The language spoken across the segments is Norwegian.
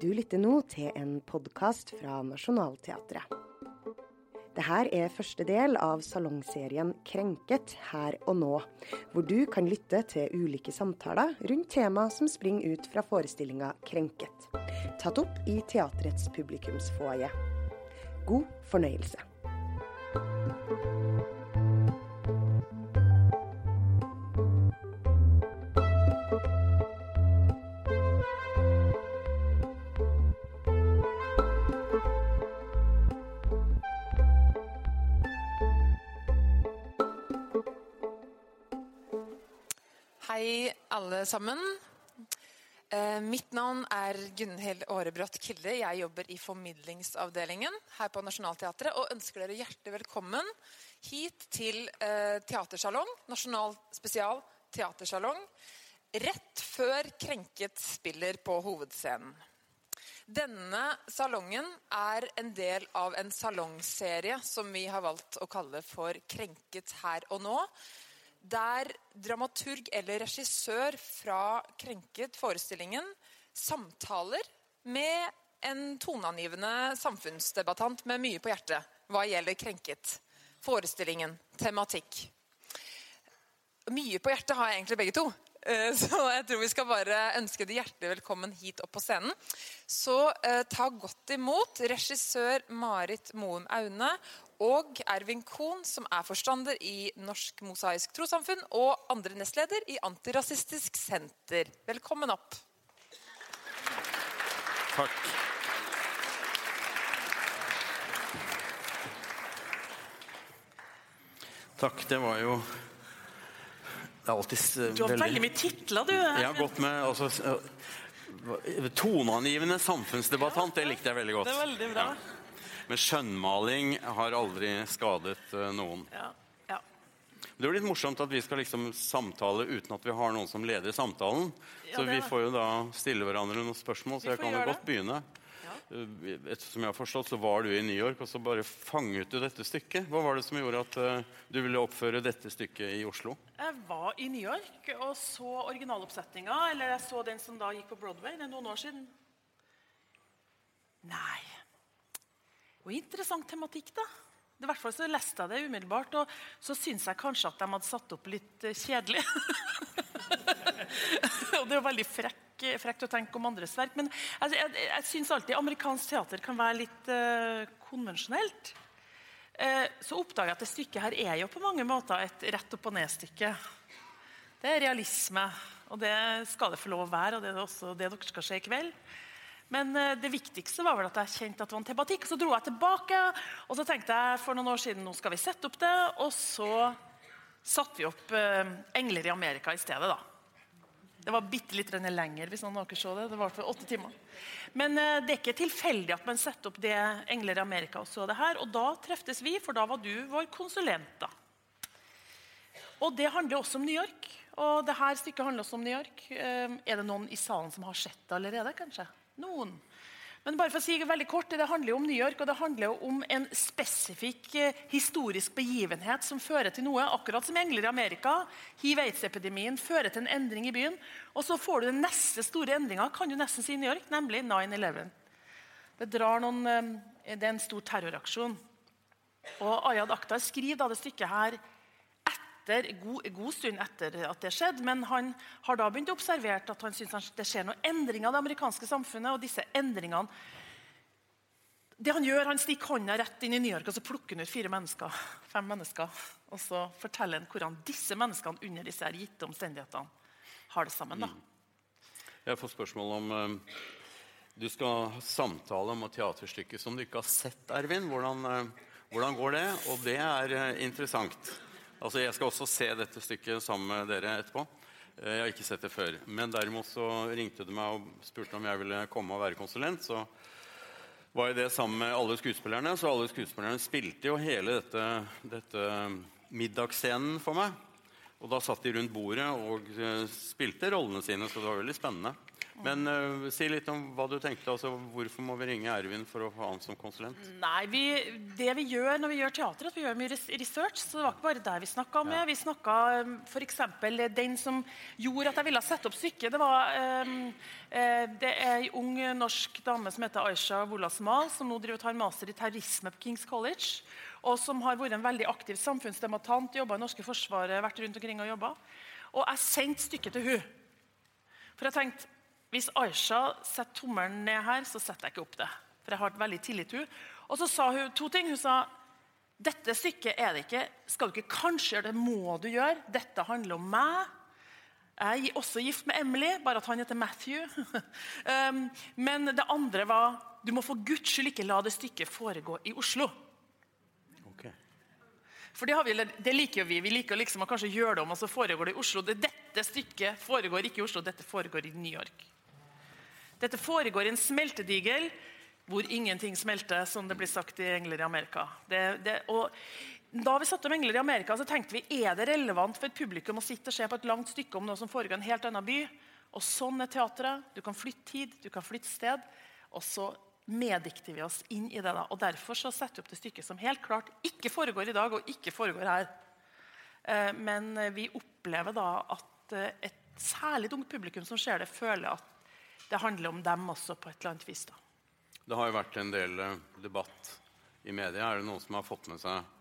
Du lytter nå til en podkast fra Nationaltheatret. Dette er første del av salongserien Krenket her og nå, hvor du kan lytte til ulike samtaler rundt tema som springer ut fra forestillinga Krenket, tatt opp i teatrets publikumsfoajé. God fornøyelse. Sammen. Eh, mitt navn er Gunhild Aarebrot Kilde. Jeg jobber i formidlingsavdelingen her på Nationaltheatret og ønsker dere hjertelig velkommen hit til eh, teatersalong, Nasjonal spesial teatersalong, rett før Krenket spiller på hovedscenen. Denne salongen er en del av en salongserie som vi har valgt å kalle for Krenket her og nå der dramaturg eller regissør fra Krenket forestillingen samtaler med en toneangivende samfunnsdebattant med mye på hjertet hva gjelder Krenket. Forestillingen, tematikk. Mye på hjertet har jeg egentlig begge to. Eh, så jeg tror vi skal bare ønske de hjertelig velkommen hit opp på scenen. Så eh, ta godt imot regissør Marit Moen Aune og Ervin Kohn, som er forstander i Norsk Mosaisk Trossamfunn og andre nestleder i Antirasistisk Senter. Velkommen opp. Takk. Takk, det var jo Det er alltid Du har veldig mye titler, du. Jeg har gått med altså, Toneangivende samfunnsdebattant, det likte jeg veldig godt. Det er veldig bra. Ja. Men skjønnmaling har aldri skadet øh, noen. Ja. ja. Det er litt morsomt at vi skal liksom samtale uten at vi har noen som leder samtalen. Ja, så vi får jo da stille hverandre noen spørsmål, så jeg kan jo godt begynne. Uh, Ettersom jeg har forstått, så var du i New York, og så bare fanget du dette stykket. Hva var det som gjorde at uh, du ville oppføre dette stykket i Oslo? Jeg var i New York og så originaloppsetninga. Eller jeg så den som da gikk på Broadway. Det er noen år siden. Nei Og interessant tematikk, da. I hvert fall så leste jeg det umiddelbart, og så syns jeg kanskje at de hadde satt opp litt eh, kjedelig. og det er jo veldig frekk, frekt å tenke om andres verk. Men jeg, jeg, jeg syns alltid amerikansk teater kan være litt uh, konvensjonelt. Eh, så oppdager jeg at det stykket her er jo på mange måter et rett opp og ned-stykke. Det er realisme, og det skal det få lov å være. og Det er også det dere skal se i kveld. Men eh, det viktigste var vel at jeg kjente at det var en tematikk. Så dro jeg tilbake, og så tenkte jeg for noen år siden nå skal vi sette opp det. Og så satte vi opp eh, 'Engler i Amerika' i stedet, da. Det var bitte litt lenger, hvis noen av dere så det. Det var for åtte timer. Men eh, det er ikke tilfeldig at man setter opp det 'Engler i Amerika' og så det her. Og da treftes vi, for da var du vår konsulent, da. Og det handler også om New York. Og det her stykket handler også om New York. Eh, er det noen i salen som har sett det allerede? kanskje? Noen. Men bare for å si det veldig kort, det handler jo om New York, og det handler jo om en spesifikk eh, historisk begivenhet som fører til noe. Akkurat som engler i Amerika. Hiv-aids-epidemien fører til en endring i byen. Og så får du den neste store endringa, kan du nesten si i New York, nemlig 9-11. Det, eh, det er en stor terroraksjon. Og Ayad Akhtar skriver da det stykket her etter, god, god stund etter at det skjedde, men han har da begynt å observere at han synes det skjer noen endringer i det amerikanske samfunnet. og disse endringene det Han gjør, han stikker hånda rett inn i New York og så plukker han ut fire mennesker, fem mennesker. Og så forteller han hvordan disse menneskene under disse gitte omstendighetene har det sammen. da. Jeg har fått spørsmål om eh, Du skal ha samtale om et teaterstykke som du ikke har sett, Ervin. Hvordan, eh, hvordan går det? Og det er eh, interessant. Altså, Jeg skal også se dette stykket sammen med dere etterpå. Eh, Jeg har ikke sett det før. Men derimot så ringte du meg og spurte om jeg ville komme og være konsulent. Så var jo det sammen med alle skuespillerne. Så alle skuespillerne spilte jo hele dette, dette middagsscenen for meg. Og da satt de rundt bordet og eh, spilte rollene sine, så det var veldig spennende. Men uh, si litt om hva du tenkte. altså Hvorfor må vi ringe Ervin for å ha han som konsulent? Nei, vi, Det vi gjør når vi gjør teater, at vi gjør mye research. Så det var ikke bare der vi snakka med. Ja. Vi snakka um, f.eks. den som gjorde at jeg ville sette opp stykket. Det var um, uh, det er ei ung norsk dame som heter Aisha Wolasmal, som nå driver og tar master i terrorisme på Kings College. Og som har vært en veldig aktiv samfunnsdebattant, jobba i norske forsvaret, vært rundt omkring og jobba. Og jeg sendte stykket til hun. For jeg tenkte hvis Aisha setter tommelen ned her, så setter jeg ikke opp det. For jeg har veldig tillit til henne. Og så sa hun to ting. Hun sa dette stykket er det ikke. Skal du ikke kanskje gjøre det, må du gjøre. Dette handler om meg. Jeg er også gift med Emily, bare at han heter Matthew. um, men det andre var du må for guds skyld ikke la det stykket foregå i Oslo. Okay. For det, vi, det, liker jo vi. Vi liker liksom å kanskje gjøre det om, og så foregår det i Oslo. Dette stykket foregår ikke i Oslo, dette foregår i New York. Dette foregår i en smeltedigel hvor ingenting smelter, som det blir sagt i 'Engler i Amerika'. Det, det, da vi satt om 'Engler i Amerika', så tenkte vi er det relevant for et publikum å sitte og se på et langt stykke om noe som foregår i en helt annen by. Og Sånn er teatret. Du kan flytte tid, du kan flytte sted. Og så meddikter vi oss inn i det. da. Og Derfor så setter vi opp det stykket som helt klart ikke foregår i dag, og ikke foregår her. Eh, men vi opplever da at eh, et særlig ungt publikum som ser det, føler at det handler om dem også på et eller annet vis. da. Det har jo vært en del uh, debatt i media. Er det noen som har fått med seg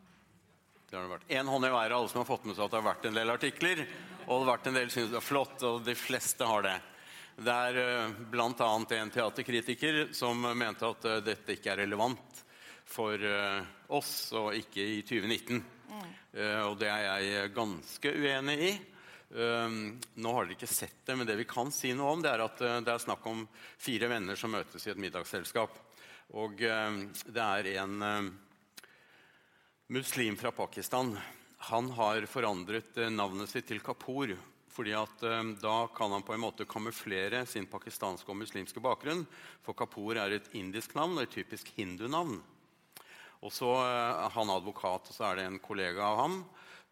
det har vært én hånd i været alle som har fått med seg at det har vært en del artikler. Og det har vært en del synes det er flott, og de fleste har det. Det er uh, bl.a. en teaterkritiker som mente at uh, dette ikke er relevant for oss, og ikke i 2019. Mm. Og det er jeg ganske uenig i. Um, nå har dere ikke sett det, men det vi kan si noe om, det er at uh, det er snakk om fire venner som møtes i et middagsselskap. Og uh, det er en uh, muslim fra Pakistan. Han har forandret navnet sitt til Kapoor. fordi at Da kan han på en måte kamuflere sin pakistanske og muslimske bakgrunn. For Kapoor er et indisk navn og et typisk hindunavn. Og så er Han advokat, og så er det en kollega av ham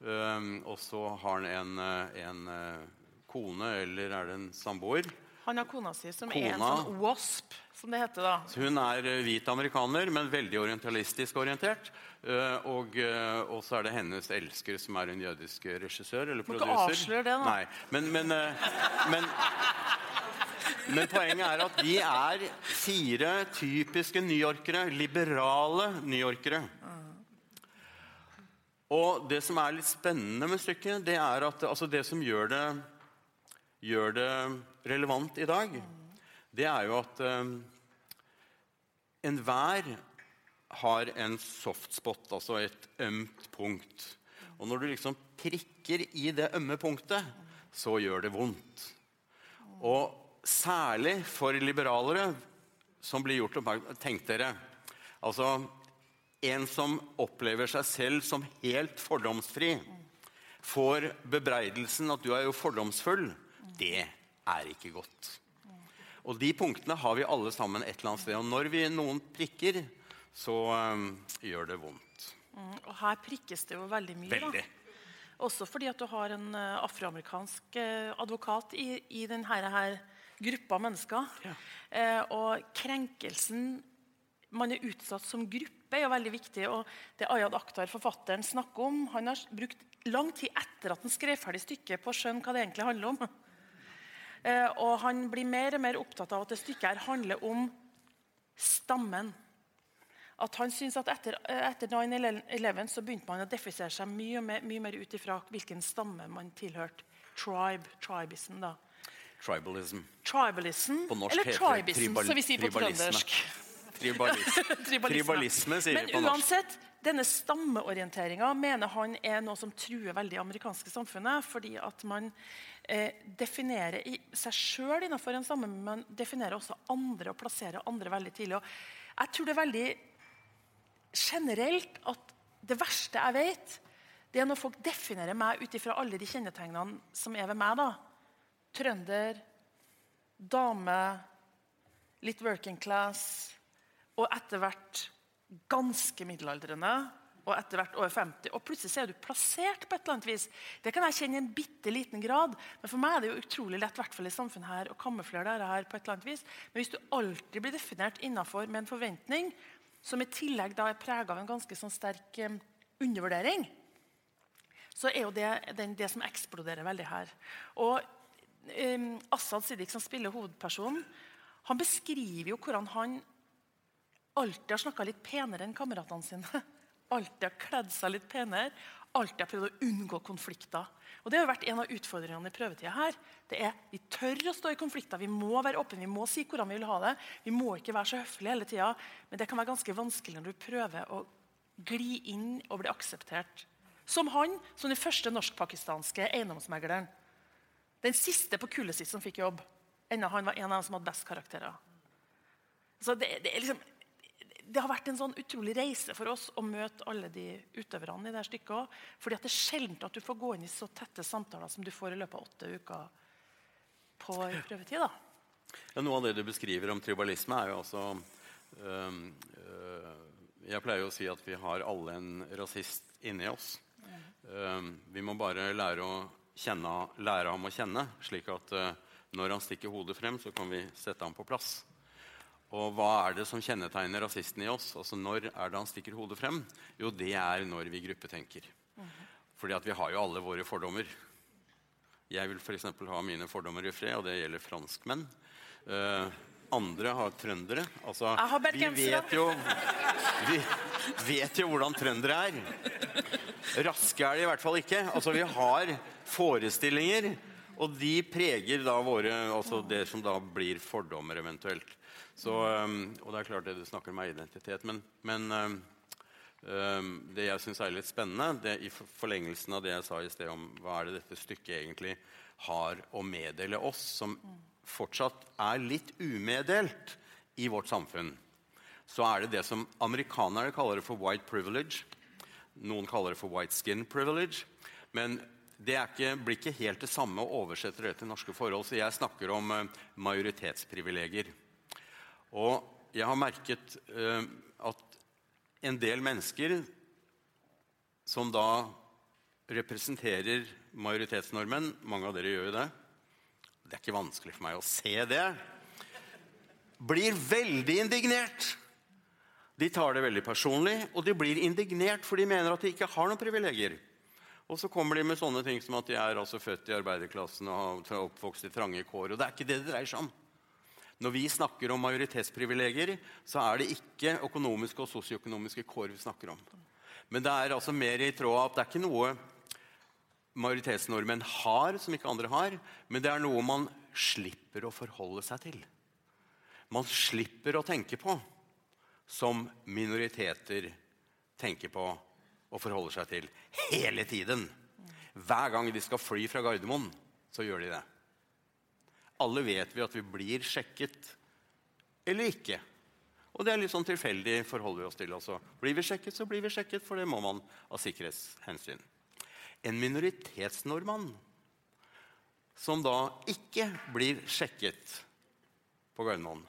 og så har han en, eh, en, eh, kone, eller er det en samboer? Han har kona si, som kona. er en sånn wasp, som det heter. da. Så hun er uh, hvit amerikaner, men veldig orientalistisk orientert. Og, og, så er det hennes elsker, som er en jødisk regissør eller produser. Må ikke avsløre det, da. Nei, men, men, men, men poenget er at de er fire typiske newyorkere. Liberale newyorkere. Og det som er litt spennende med stykket, det er at altså det som gjør det, gjør det, relevant i dag, det er jo at um, enhver har en softspot, altså et ømt punkt. Og når du liksom prikker i det ømme punktet, så gjør det vondt. Og særlig for liberalere som blir gjort oppmerksom Tenk dere. altså en som opplever seg selv som helt fordomsfri, får bebreidelsen at du er jo fordomsfull, det er ikke godt. Og De punktene har vi alle sammen et eller annet sted. Og når vi noen prikker, så um, gjør det vondt. Mm, og her prikkes det jo veldig mye. Veldig. Da. Også fordi at du har en uh, afroamerikansk uh, advokat i, i denne her, gruppa mennesker. Ja. Uh, og krenkelsen man er utsatt som gruppe er jo veldig viktig. og Det Ayad Akhtar, forfatteren, snakker om Han har brukt lang tid etter at han skrev ferdig stykket på å skjønne hva det egentlig handler om. Eh, og Han blir mer og mer opptatt av at det stykket her handler om stammen. At han synes at Etter, eh, etter 9-11 så begynte man å defisere seg mye, mer, mye mer ut ifra hvilken stamme man tilhørte. Tribe, tribism, da. Tribalism. Tribalism, På norsk Eller tribism, som vi sier på trøndersk. Tribalisme. Tribalisme, sier Men vi på norsk. uansett, denne stammeorienteringa mener han er noe som truer veldig det amerikanske samfunnet. Fordi at man eh, definerer seg sjøl innenfor en stamme, men man definerer også andre og plasserer andre veldig tidlig. Og jeg tror det er veldig generelt at det verste jeg vet, det er når folk definerer meg ut ifra alle de kjennetegnene som er ved meg. da. Trønder, dame, litt working class og etter hvert ganske middelaldrende. og etter hvert over 50, og plutselig er du plassert på et eller annet vis. Det kan jeg kjenne i en bitte liten grad, men for meg er det jo utrolig lett hvert i samfunnet her, å kamuflere dette her på et eller annet vis. Men hvis du alltid blir definert innenfor med en forventning, som i tillegg da er prega av en ganske sånn sterk um, undervurdering, så er jo det den, det som eksploderer veldig her. Og um, Assad Siddiq, som spiller hovedpersonen, han beskriver jo hvordan han alltid har snakka litt penere enn kameratene sine. Alltid har kledd seg litt penere. Alltid har prøvd å unngå konflikter. Og Det har vært en av utfordringene i prøvetida her. Det er Vi tør å stå i konflikter. Vi må være åpne, vi må si hvordan vi vil ha det. Vi må ikke være så høflige hele tida. Men det kan være ganske vanskelig når du prøver å gli inn og bli akseptert. Som han, som den første norsk-pakistanske eiendomsmegleren. Den siste på kullet sitt som fikk jobb. Enda han var en av dem som hadde best karakterer. Så det, det, liksom, det, har vært en sånn utrolig reise for oss å møte alle de utøverne i det stykket. fordi det er sjelden at du får gå inn i så tette samtaler som du får i løpet av åtte uker på prøvetid. Ja, noe av det du beskriver om tribalisme, er jo altså øh, øh, Jeg pleier jo å si at vi har alle en rasist inni oss. Mm. vi må bare lære, kjenne, lære ham å kjenne, slik at uh, når han stikker hodet frem, så kan vi sette ham på plass. Og hva er det som kjennetegner rasisten i oss? Altså Når er det han stikker hodet frem? Jo, det er når vi gruppetenker. Fordi at vi har jo alle våre fordommer. Jeg vil f.eks. ha mine fordommer i fred, og det gjelder franskmenn. Uh, andre har trøndere. Altså, jeg har vi vet jo Vi vet jo hvordan trøndere er. Raske er de i hvert fall ikke. Altså, vi har forestillinger og de preger da våre, altså det som da blir fordommer eventuelt. Så, og det er klart det du snakker om er identitet. Men, men det jeg syns er litt spennende, det, i forlengelsen av det jeg sa i sted om hva er det dette stykket egentlig har å meddele oss, som fortsatt er litt umedelt i vårt samfunn, så er det det som amerikanere kaller det for white privilege. Noen kaller det for white skin privilege. Men det ikke, blir ikke helt det samme å oversette det til norske forhold. Så jeg snakker om majoritetsprivilegier. Og jeg har merket eh, at en del mennesker som da representerer majoritetsnormen Mange av dere gjør jo det. Det er ikke vanskelig for meg å se det. Blir veldig indignert. De tar det veldig personlig, og de blir indignert for de mener at de ikke har noen privilegier. Og så kommer de med sånne ting som at de er altså født i arbeiderklassen og har oppvokst i trange kår. Og det er ikke det det dreier seg om. Når vi snakker om majoritetsprivilegier, så er det ikke økonomiske og sosioøkonomiske kår vi snakker om. Men det er altså mer i tråd av at det er ikke noe majoritetsnordmenn har som ikke andre har, men det er noe man slipper å forholde seg til. Man slipper å tenke på som minoriteter tenker på og forholder seg til hele tiden. Hver gang de skal fly fra Gardermoen, så gjør de det. Alle vet vi at vi blir sjekket eller ikke. Og det er litt sånn tilfeldig forholder vi oss til. Altså, blir vi sjekket, så blir vi sjekket, for det må man av sikkerhetshensyn. En minoritetsnordmann som da ikke blir sjekket på Gardermoen,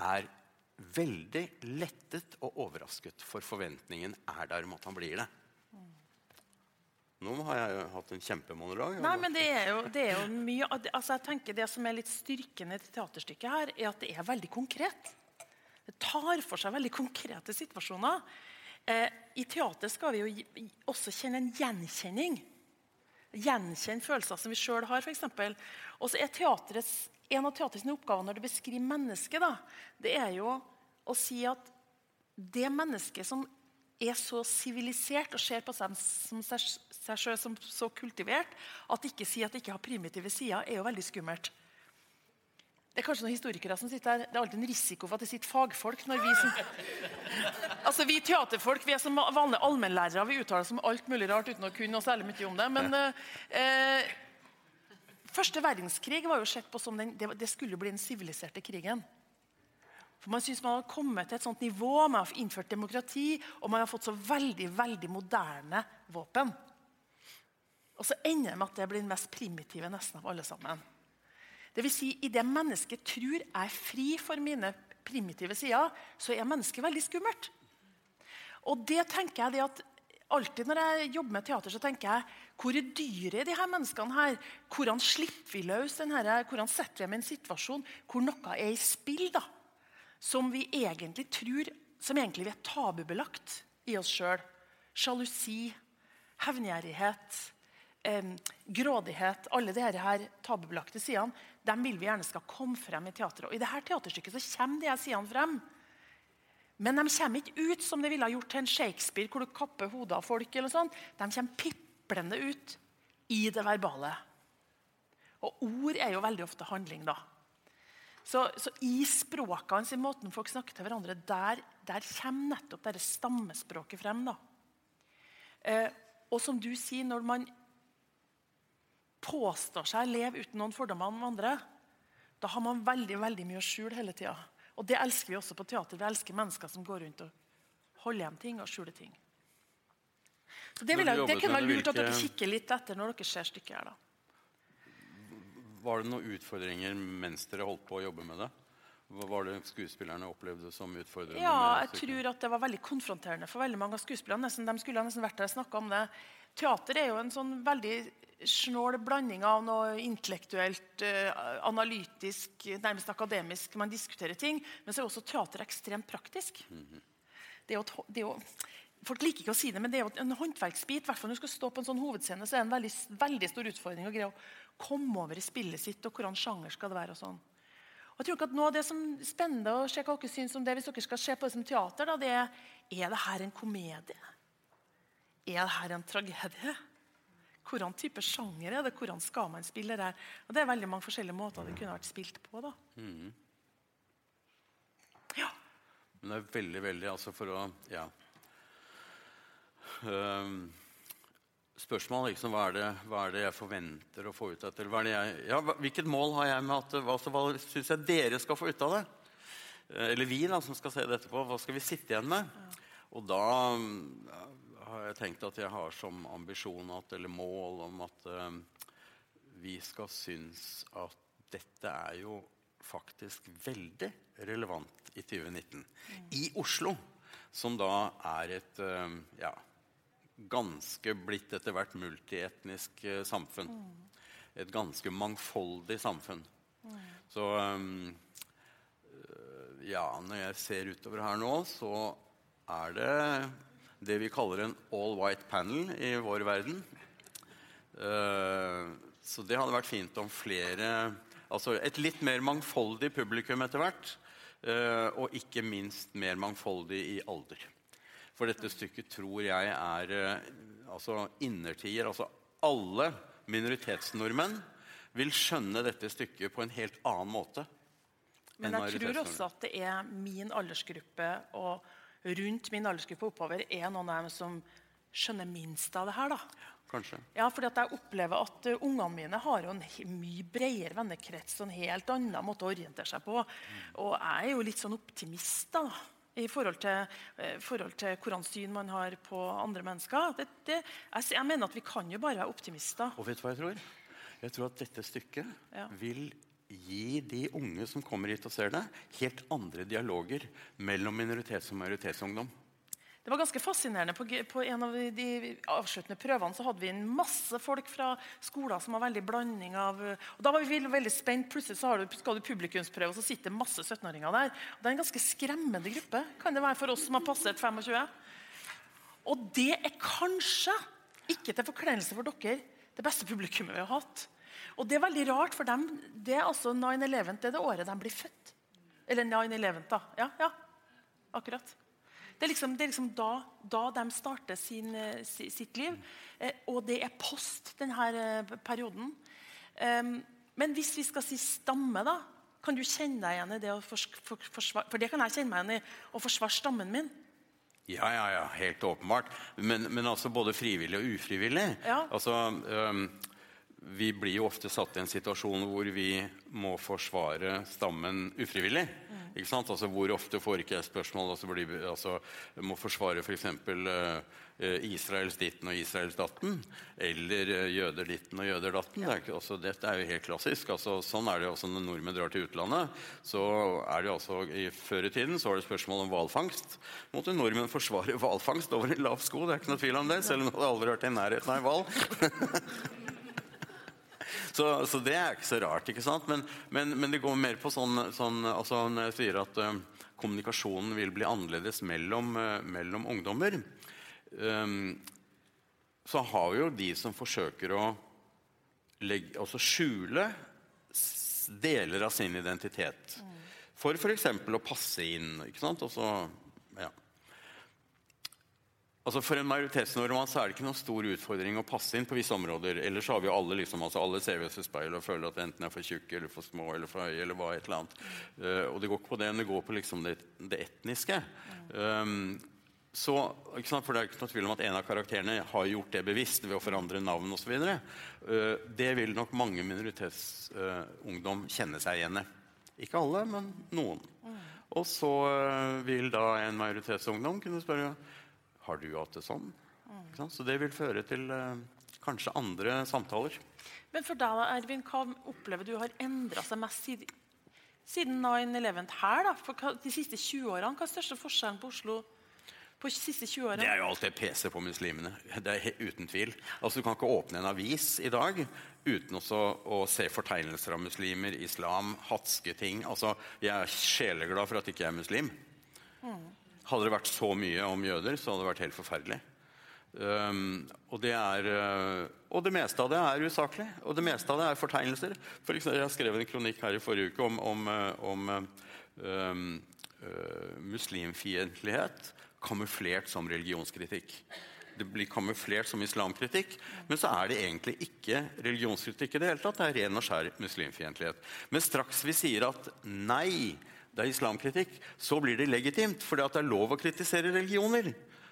er veldig lettet og overrasket, for forventningen er der om at han blir det. Nå har jeg hatt en kjempemonolog. Nei, men det er, jo, det er jo, mye altså jeg tenker Det som er litt styrkende i teaterstykket, her, er at det er veldig konkret. Det tar for seg veldig konkrete situasjoner. Eh, I teater skal vi jo også kjenne en gjenkjenning. Gjenkjenne følelser som vi sjøl har, f.eks. Og så er teaterets en av teaterets oppgaver når det beskriver mennesket, da, det er jo å si at det mennesket som er så sivilisert og ser på seg som seg, seg selv som så kultivert at ikke sier at de ikke har primitive sider, er jo veldig skummelt. Det er kanskje noen historikere som sitter her. Det er alltid en risiko for at det sitter fagfolk. når Vi som, altså vi teaterfolk vi er som vanlige allmennlærere. Vi uttaler oss om alt mulig rart uten å kunne noe særlig mye om det. Men eh, Første verdenskrig var jo sett på som den, det, det skulle bli den siviliserte krigen. For Man syns man har kommet til et sånt nivå, man har innført demokrati, og man har fått så veldig veldig moderne våpen. Og så ender det med at det blir den mest primitive nesten av alle sammen. Det vil si, I det mennesket tror jeg er fri for mine primitive sider, så er mennesket veldig skummelt. Og det tenker jeg det at alltid når jeg jobber med teater, så tenker jeg hvor er dyret i de her menneskene her? Hvordan slipper vi løs den her, hvordan setter vi dem i en situasjon hvor noe er i spill? da? Som vi egentlig tror, som egentlig vi er tabubelagt i oss sjøl. Sjalusi, hevngjerrighet, eh, grådighet. Alle disse her tabubelagte sidene dem vil vi gjerne skal komme frem i teatret. Og I dette teaterstykket så kommer de sidene frem. Men de kommer ikke ut som det ville ha gjort til en Shakespeare, hvor du kapper hodet av folk. eller sånn. De kommer piplende ut i det verbale. Og ord er jo veldig ofte handling, da. Så, så i språkene sin måten folk snakker til hverandre, der, der kommer nettopp dette stammespråket frem. da. Eh, og som du sier, når man påstår seg å leve uten noen fordommer om andre, da har man veldig veldig mye å skjule hele tida. Og det elsker vi også på teater. Vi elsker mennesker som går rundt og holder igjen ting og skjuler ting. Så Det, vil, det kunne være lurt at dere kikker litt etter når dere ser stykket her. da. Var det noen utfordringer mens dere holdt på å jobbe med det? Hva var det skuespillerne opplevde som utfordrende? Ja, jeg tror at Det var veldig konfronterende for veldig mange av skuespillerne. Nesten, de skulle nesten vært der og snakka om det. Teater er jo en sånn veldig snål blanding av noe intellektuelt, uh, analytisk, nærmest akademisk. Man diskuterer ting. Men så er også teater ekstremt praktisk. Mm -hmm. det, jo, det er jo, folk liker ikke å si det, men det er jo en håndverksbit. hvert Når du skal stå på en sånn hovedscene, så er det en veldig, veldig stor utfordring å greie å komme over i spillet sitt. og hvordan sjanger skal det være og sånn. Og jeg tror ikke at Noe av det som er spennende å se hva dere syns om det, hvis dere skal se på det som teater, da, det er er det her en komedie. Er det her en tragedie? Hvordan type sjanger er det? Hvordan skal man spille det? her? Og Det er veldig mange forskjellige måter det kunne vært spilt på. da. Mm. Ja. Men det er veldig, veldig altså For å Ja. Um, spørsmål liksom, hva er, det, hva er det jeg forventer å få ut av det? Ja, hvilket mål har jeg med at hva, hva syns jeg dere skal få ut av det? Eh, eller vi da, som skal se det etterpå. Hva skal vi sitte igjen med? Og da har jeg tenkt at jeg har som ambisjon at, eller mål om at uh, vi skal synes at dette er jo faktisk veldig relevant i 2019. Mm. I Oslo, som da er et uh, ja, ganske blitt etter hvert multietnisk uh, samfunn. Et ganske mangfoldig samfunn. Så um, ja, når jeg ser utover her nå, så er det det vi kaller en all white panel i vår verden. Uh, så det hadde vært fint om flere Altså et litt mer mangfoldig publikum etter hvert. Og ikke minst mer mangfoldig i alder. For dette stykket tror jeg er uh, altså innertier. Altså alle minoritetsnordmenn vil skjønne dette stykket på en helt annen måte. Men jeg tror også at det er min aldersgruppe og rundt min aldersgruppe oppover er noen av dem som skjønner minst av det her. da. Kanskje. Ja, fordi at jeg opplever at uh, Ungene mine har jo en mye bredere vennekrets og en helt annen måte å orientere seg på. Mm. Og jeg er jo litt sånn optimist da, i forhold til, uh, forhold til hvordan syn man har på andre mennesker. Det, det, jeg, jeg, mener at vi kan jo bare være optimister. Og vet du hva jeg tror? Jeg tror at dette stykket ja. vil gi de unge som kommer hit og ser det, helt andre dialoger mellom minoritets- og majoritetsungdom. Det var ganske fascinerende. På, en av de avsluttende prøvene så hadde vi inn masse folk fra skoler som var veldig blanding av og Da var vi veldig spent. Plutselig så du, skal du publikumsprøve, og så sitter masse 17-åringer der. Og det er en ganske skremmende gruppe kan det være for oss som har passert 25. Og det er kanskje, ikke til forkleinelse for dere, det beste publikummet vi har hatt. Og det er veldig rart, for dem, det er altså 9-11 det er det året de blir født. Eller 9-11, da. Ja, ja, akkurat. Det er liksom, det er liksom da, da, de starter sin, eh, sitt liv. Eh, og det er post denne eh, perioden. Um, men hvis vi skal si stamme, da, kan du kjenne deg igjen i det å forsvare For det kan jeg kjenne meg igjen i å forsvare stammen min. Ja, ja, ja, helt åpenbart. Men, men altså både frivillig og ufrivillig. Ja. Altså, um, vi blir jo ofte satt i en situasjon hvor vi må forsvare stammen ufrivillig. Ikke sant? Altså, hvor ofte får ikke jeg spørsmål altså, blir, altså, må forsvare f.eks. For uh, Israels ditten og Israels datten, eller uh, jøder ditten og jøder datten. Ja. Det er altså, dette er jo helt klassisk. Altså, sånn er det også når nordmenn drar til utlandet. så er det altså, i Før i tiden så var det spørsmål om hvalfangst. Måtte nordmenn forsvare hvalfangst over en lav sko? Det er ikke noe tvil om det, selv om de hadde aldri vært i nærheten av en hval. Så, så, det er ikke så rart. ikke sant? Men, men, men det går mer på sånn, sånn altså Når jeg sier at uh, kommunikasjonen vil bli annerledes mellom, uh, mellom ungdommer, um, så har vi jo de som forsøker å legge, altså skjule deler av sin identitet. For f.eks. å passe inn. ikke sant? Og så Altså For en majoritetsnordmann så er det ikke noen stor utfordring å passe inn på visse områder. Ellers har vi jo alle liksom, altså alle ser vi oss i speilet og føler at enten er for tjukke eller for små eller for høye. eller hva et eller annet. Uh, og det går ikke på det, men det går på liksom det, det etniske. Um, så, For det er ikke noe tvil om at en av karakterene har gjort det bevisst ved å forandre navn osv. Uh, det vil nok mange minoritetsungdom uh, kjenne seg igjen i. Ikke alle, men noen. Og så uh, vil da en majoritetsungdom kunne spørre har du hatt det sånn? Mm. Så det vil føre til uh, kanskje andre samtaler. Men for deg, Ervin, hva opplever du har endra seg mest siden, siden 9-11 her? da? For hva, de siste 20 årene, Hva er største forskjellen på Oslo på de siste 20 årene? Det er jo alt det PC på muslimene. Det er uten tvil. Altså, Du kan ikke åpne en avis i dag uten også å se fortegnelser av muslimer, islam, hatske ting. Altså, Jeg er sjeleglad for at ikke jeg er muslim. Mm. Hadde det vært så mye om jøder, så hadde det vært helt forferdelig. Um, og, det er, uh, og det meste av det er usaklig. Og det meste av det er fortegnelser. For eksempel, jeg skrev en kronikk her i forrige uke om, om, uh, om um, uh, muslimfiendtlighet kamuflert som religionskritikk. Det blir kamuflert som islamkritikk, men så er det egentlig ikke religionskritikk i det hele tatt. Det er ren og skjær muslimfiendtlighet. Men straks vi sier at nei, det er islamkritikk, så blir det legitimt. For det er lov å kritisere religioner.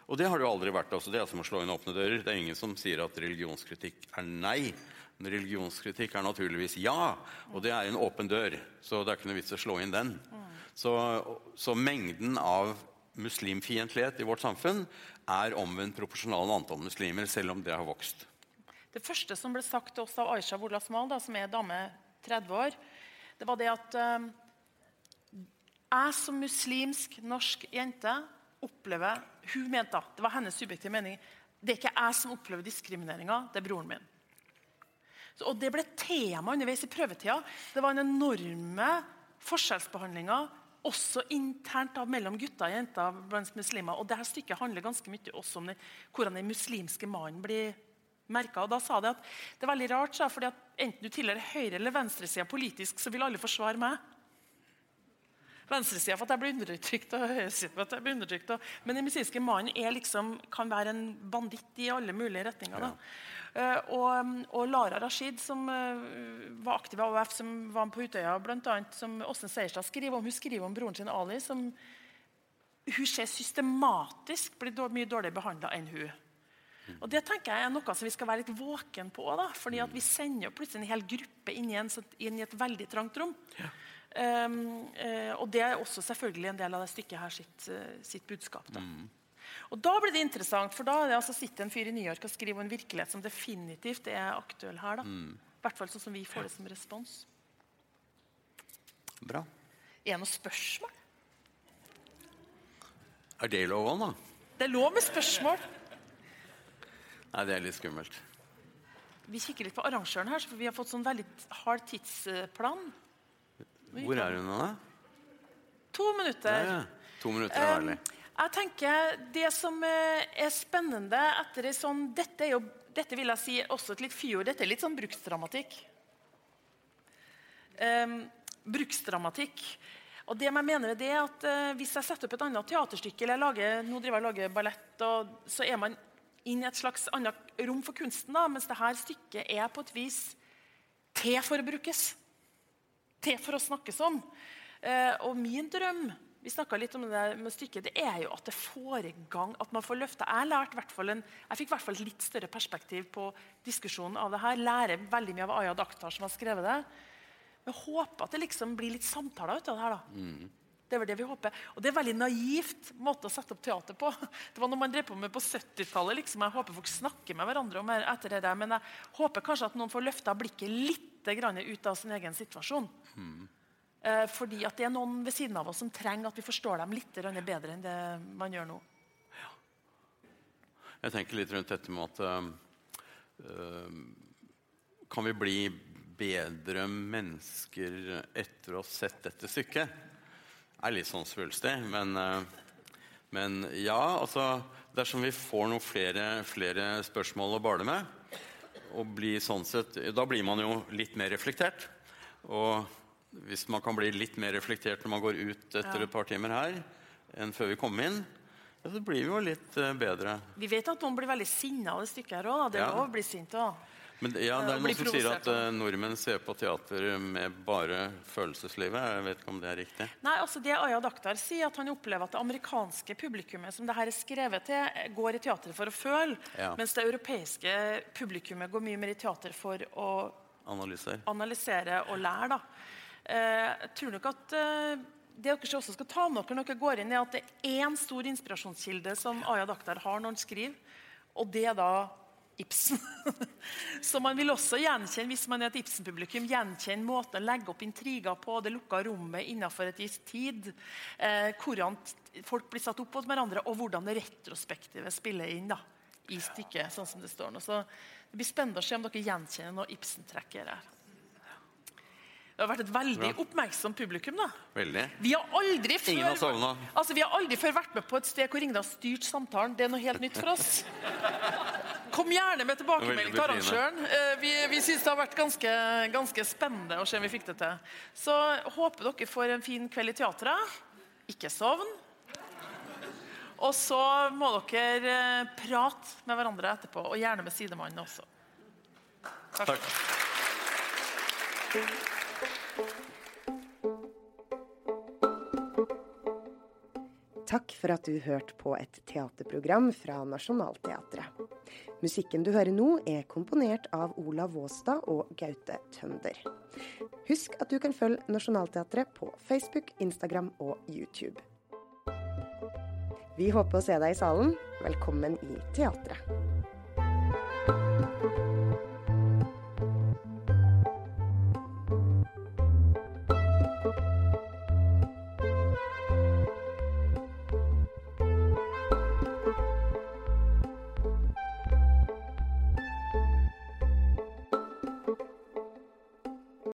Og det har det jo aldri vært. altså Det er som å slå inn åpne dører. Det er ingen som sier at religionskritikk er nei. Men religionskritikk er naturligvis ja. Og det er en åpen dør. Så det er ikke noe vits å slå inn den. Så, så mengden av muslimfiendtlighet i vårt samfunn er omvendt proporsjonal antall muslimer, selv om det har vokst. Det første som ble sagt til oss av Aisha Wolasmal, som er dame 30 år, det var det at uh, jeg som muslimsk norsk jente opplever Hun mente da, det var hennes subjektive mening. Det er ikke jeg som opplever diskrimineringa, det er broren min. Så, og Det ble tema underveis i prøvetida. Det var en enorme forskjellsbehandlinger også internt da, mellom gutter og jenter blant muslimer. Og dette stykket handler ganske mye også om det, hvordan den muslimske mannen blir merka. Da sa de at det er veldig rart, fordi enten du tilhører høyre- eller venstresida politisk, så vil alle forsvare meg venstresida for at jeg blir undertrykt, og høyresida for at jeg blir undertrykt. Og, men den muslimske mannen liksom, kan være en banditt i alle mulige retninger. Ja. Uh, og, og, Lara Rashid, som uh, var aktiv i AUF, som var på Utøya, blant annet, som Åsne Seierstad skriver om, hun skriver om broren sin Ali, som hun ser systematisk blir mye dårligere behandla enn hun. Og Det tenker jeg er noe som vi skal være litt våken på. da, fordi at Vi sender plutselig en hel gruppe inn i, en, inn i et veldig trangt rom. Ja. Um, uh, og det er også selvfølgelig en del av det stykket her sitt, uh, sitt budskap. Da. Mm. Og da blir det interessant, for da er det altså sitter en fyr i New York og skriver en virkelighet som definitivt er aktuell her. da. Mm. I hvert fall sånn som vi får det som respons. Bra. Er det noe spørsmål? Er det lov òg, da? Det er lov med spørsmål. Nei, det er litt skummelt. Vi kikker litt på arrangøren her, for vi har fått sånn veldig hard tidsplan. Hvor er hun nå, da? To minutter. Ja, ja. To minutter er herlig. Jeg tenker Det som eh, er spennende etter ei sånn dette, er jo, dette vil jeg si også et litt fyord. Dette er litt sånn bruksdramatikk. Um, bruksdramatikk. Og det jeg mener det er at uh, Hvis jeg setter opp et annet teaterstykke eller jeg lager, nå driver jeg og lager ballett, og, så er man inn i et slags annet rom for kunsten. da, Mens dette stykket er på et vis til for å brukes til for å snakkes om. Eh, og min drøm vi litt om det med stykket, det er jo at det får i gang at man får løfta. Jeg, jeg fikk i hvert fall litt større perspektiv på diskusjonen av det her. Lærer veldig mye av Aya Daktar som har skrevet det. Men håper at det liksom blir litt samtaler ut av det her. da. Mm. Det vel det vi håper. Og det er veldig naivt måte å sette opp teater på. Det var noe man drev på med på 70-tallet. Liksom. Jeg håper folk snakker med hverandre om etter det der, men jeg håper kanskje at noen får løfta blikket litt ut av sin egen situasjon. Mm. Eh, fordi at det er noen ved siden av oss som trenger at vi forstår dem litt bedre enn det man gjør nå. Ja. Jeg tenker litt rundt dette med at øh, Kan vi bli bedre mennesker etter å ha sett dette stykket? Det er litt sånn svulstig, men, øh, men ja, altså Dersom vi får noen flere, flere spørsmål å bale med, og bli sånn sett, da blir man jo litt mer reflektert. Og hvis man kan bli litt mer reflektert når man går ut etter et par timer her, enn før vi kom inn, ja, så blir vi jo litt uh, bedre. Vi vet at noen blir veldig sinna av det stykket her òg. Det er lov å bli sint òg. Men ja, det er noen som sier at uh, nordmenn ser på teater med bare følelseslivet. Jeg vet ikke om det er riktig? Nei, altså det Aya Dakhtar sier, at han opplever at det amerikanske publikummet som det her er skrevet til, går i teater for å føle, ja. mens det europeiske publikummet går mye mer i teater for å analysere, analysere og lære. da. Uh, jeg tror nok at uh, det dere også skal ta med dere når dere går inn, er at det er én stor inspirasjonskilde som Aya Dakhtar har når han skriver, og det er da Ibsen. Så man vil også gjenkjenne hvis man er et Ibsen-publikum, gjenkjenne måten å legge opp intriger på, det lukka rommet innenfor et gitt tid. Eh, hvordan folk blir satt opp mot hverandre, og hvordan det retrospektive spiller inn da, i stykket. sånn som Det står nå. Så det blir spennende å se om dere gjenkjenner noe Ibsen-trekk her. Det har vært et veldig oppmerksomt publikum. da. Veldig. Vi har aldri før. Altså, vi har aldri før vært med på et sted hvor ingen har styrt samtalen. Det er noe helt nytt for oss. Kom gjerne med tilbakemelding til arrangøren. Eh, vi, vi syns det har vært ganske, ganske, spennende å se om vi fikk det til. Så håper dere får en fin kveld i teatret. Ikke sovn. Og så må dere eh, prate med hverandre etterpå, og gjerne med sidemannen også. Takk. Takk. Takk for at du hørte på et teaterprogram fra Nationaltheatret. Musikken du hører nå, er komponert av Olav Våstad og Gaute Tønder. Husk at du kan følge Nationaltheatret på Facebook, Instagram og YouTube. Vi håper å se deg i salen. Velkommen i teatret.